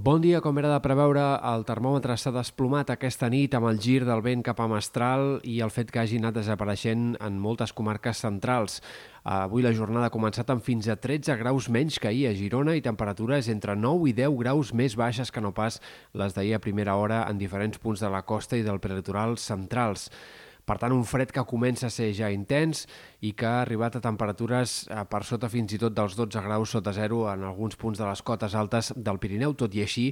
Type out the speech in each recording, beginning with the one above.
Bon dia, com era de preveure, el termòmetre s'ha desplomat aquesta nit amb el gir del vent cap a Mestral i el fet que hagi anat desapareixent en moltes comarques centrals. Avui la jornada ha començat amb fins a 13 graus menys que ahir a Girona i temperatures entre 9 i 10 graus més baixes que no pas les d'ahir a primera hora en diferents punts de la costa i del prelitoral centrals. Per tant, un fred que comença a ser ja intens i que ha arribat a temperatures eh, per sota fins i tot dels 12 graus sota zero en alguns punts de les cotes altes del Pirineu. Tot i així,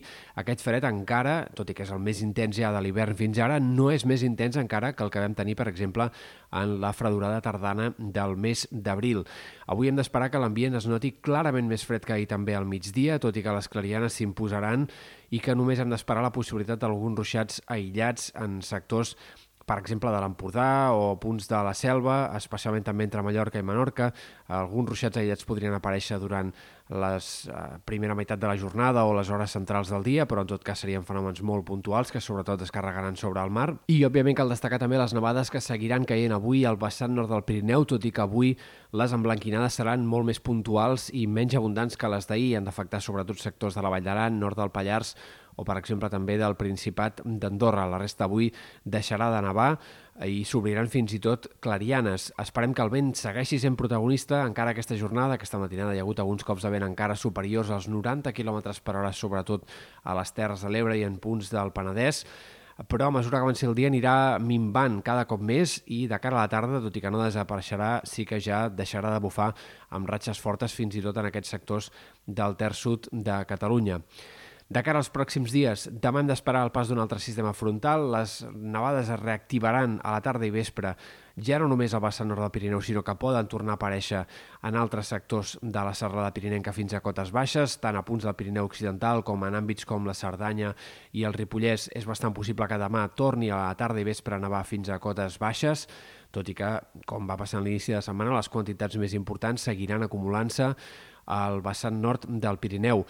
aquest fred encara, tot i que és el més intens ja de l'hivern fins ara, no és més intens encara que el que vam tenir, per exemple, en la fredurada tardana del mes d'abril. Avui hem d'esperar que l'ambient es noti clarament més fred que ahir també al migdia, tot i que les clarianes s'imposaran i que només hem d'esperar la possibilitat d'alguns ruixats aïllats en sectors per exemple, de l'Empordà o punts de la Selva, especialment també entre Mallorca i Menorca. Alguns ruixats aïllats podrien aparèixer durant la eh, primera meitat de la jornada o les hores centrals del dia, però en tot cas serien fenòmens molt puntuals que sobretot es carregaran sobre el mar. I, òbviament, cal destacar també les nevades que seguiran caient avui al vessant nord del Pirineu, tot i que avui les emblanquinades seran molt més puntuals i menys abundants que les d'ahir i han d'afectar sobretot sectors de la Vall d'Aran, nord del Pallars o, per exemple, també del Principat d'Andorra. La resta avui deixarà de nevar i s'obriran fins i tot clarianes. Esperem que el vent segueixi sent protagonista encara aquesta jornada. Aquesta matinada hi ha hagut alguns cops de vent encara superiors als 90 km per hora, sobretot a les Terres de l'Ebre i en punts del Penedès però a mesura que avanci el dia anirà minvant cada cop més i de cara a la tarda, tot i que no desapareixerà, sí que ja deixarà de bufar amb ratxes fortes fins i tot en aquests sectors del terç sud de Catalunya. De cara als pròxims dies, demà hem d'esperar el pas d'un altre sistema frontal. Les nevades es reactivaran a la tarda i vespre, ja no només al vessant nord del Pirineu, sinó que poden tornar a aparèixer en altres sectors de la serrada pirinenca fins a cotes baixes, tant a punts del Pirineu Occidental com en àmbits com la Cerdanya i el Ripollès. És bastant possible que demà torni a la tarda i vespre a nevar fins a cotes baixes, tot i que, com va passar a l'inici de setmana, les quantitats més importants seguiran acumulant-se al vessant nord del Pirineu.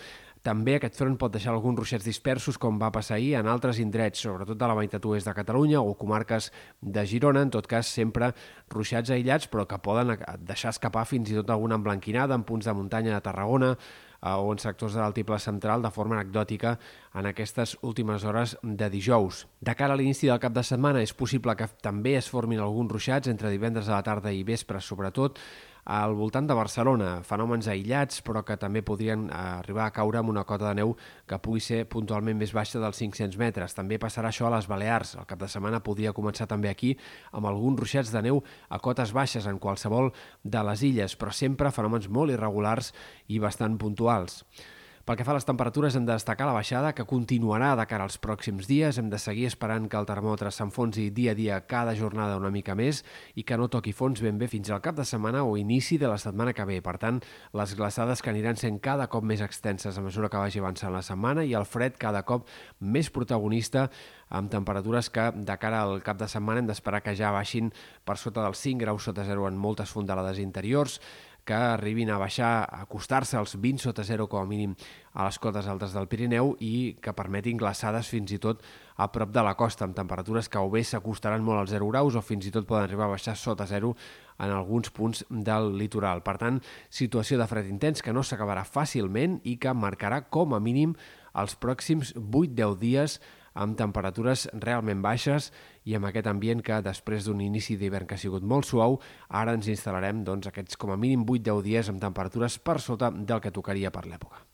També aquest front pot deixar alguns ruixats dispersos, com va passar ahir en altres indrets, sobretot a la meitat oest de Catalunya o comarques de Girona, en tot cas sempre ruixats aïllats, però que poden deixar escapar fins i tot alguna emblanquinada en punts de muntanya de Tarragona eh, o en sectors de l'altiple central de forma anecdòtica en aquestes últimes hores de dijous. De cara a l'inici del cap de setmana és possible que també es formin alguns ruixats entre divendres a la tarda i vespre, sobretot, al voltant de Barcelona, fenòmens aïllats, però que també podrien eh, arribar a caure amb una cota de neu que pugui ser puntualment més baixa dels 500 metres. També passarà això a les Balears. El cap de setmana podria començar també aquí amb alguns ruixats de neu a cotes baixes en qualsevol de les illes, però sempre fenòmens molt irregulars i bastant puntuals. Pel que fa a les temperatures, hem de destacar la baixada que continuarà de cara als pròxims dies. Hem de seguir esperant que el termòmetre s'enfonsi dia a dia cada jornada una mica més i que no toqui fons ben bé fins al cap de setmana o inici de la setmana que ve. Per tant, les glaçades que aniran sent cada cop més extenses a mesura que vagi avançant la setmana i el fred cada cop més protagonista amb temperatures que de cara al cap de setmana hem d'esperar que ja baixin per sota dels 5 graus sota zero en moltes fondalades interiors que arribin a baixar, a acostar-se als 20 sota 0 com a mínim a les cotes altes del Pirineu i que permetin glaçades fins i tot a prop de la costa, amb temperatures que o bé s'acostaran molt als 0 graus o fins i tot poden arribar a baixar sota 0 en alguns punts del litoral. Per tant, situació de fred intens que no s'acabarà fàcilment i que marcarà com a mínim els pròxims 8-10 dies amb temperatures realment baixes i amb aquest ambient que després d'un inici d'hivern que ha sigut molt suau, ara ens instal·larem doncs, aquests com a mínim 8-10 dies amb temperatures per sota del que tocaria per l'època.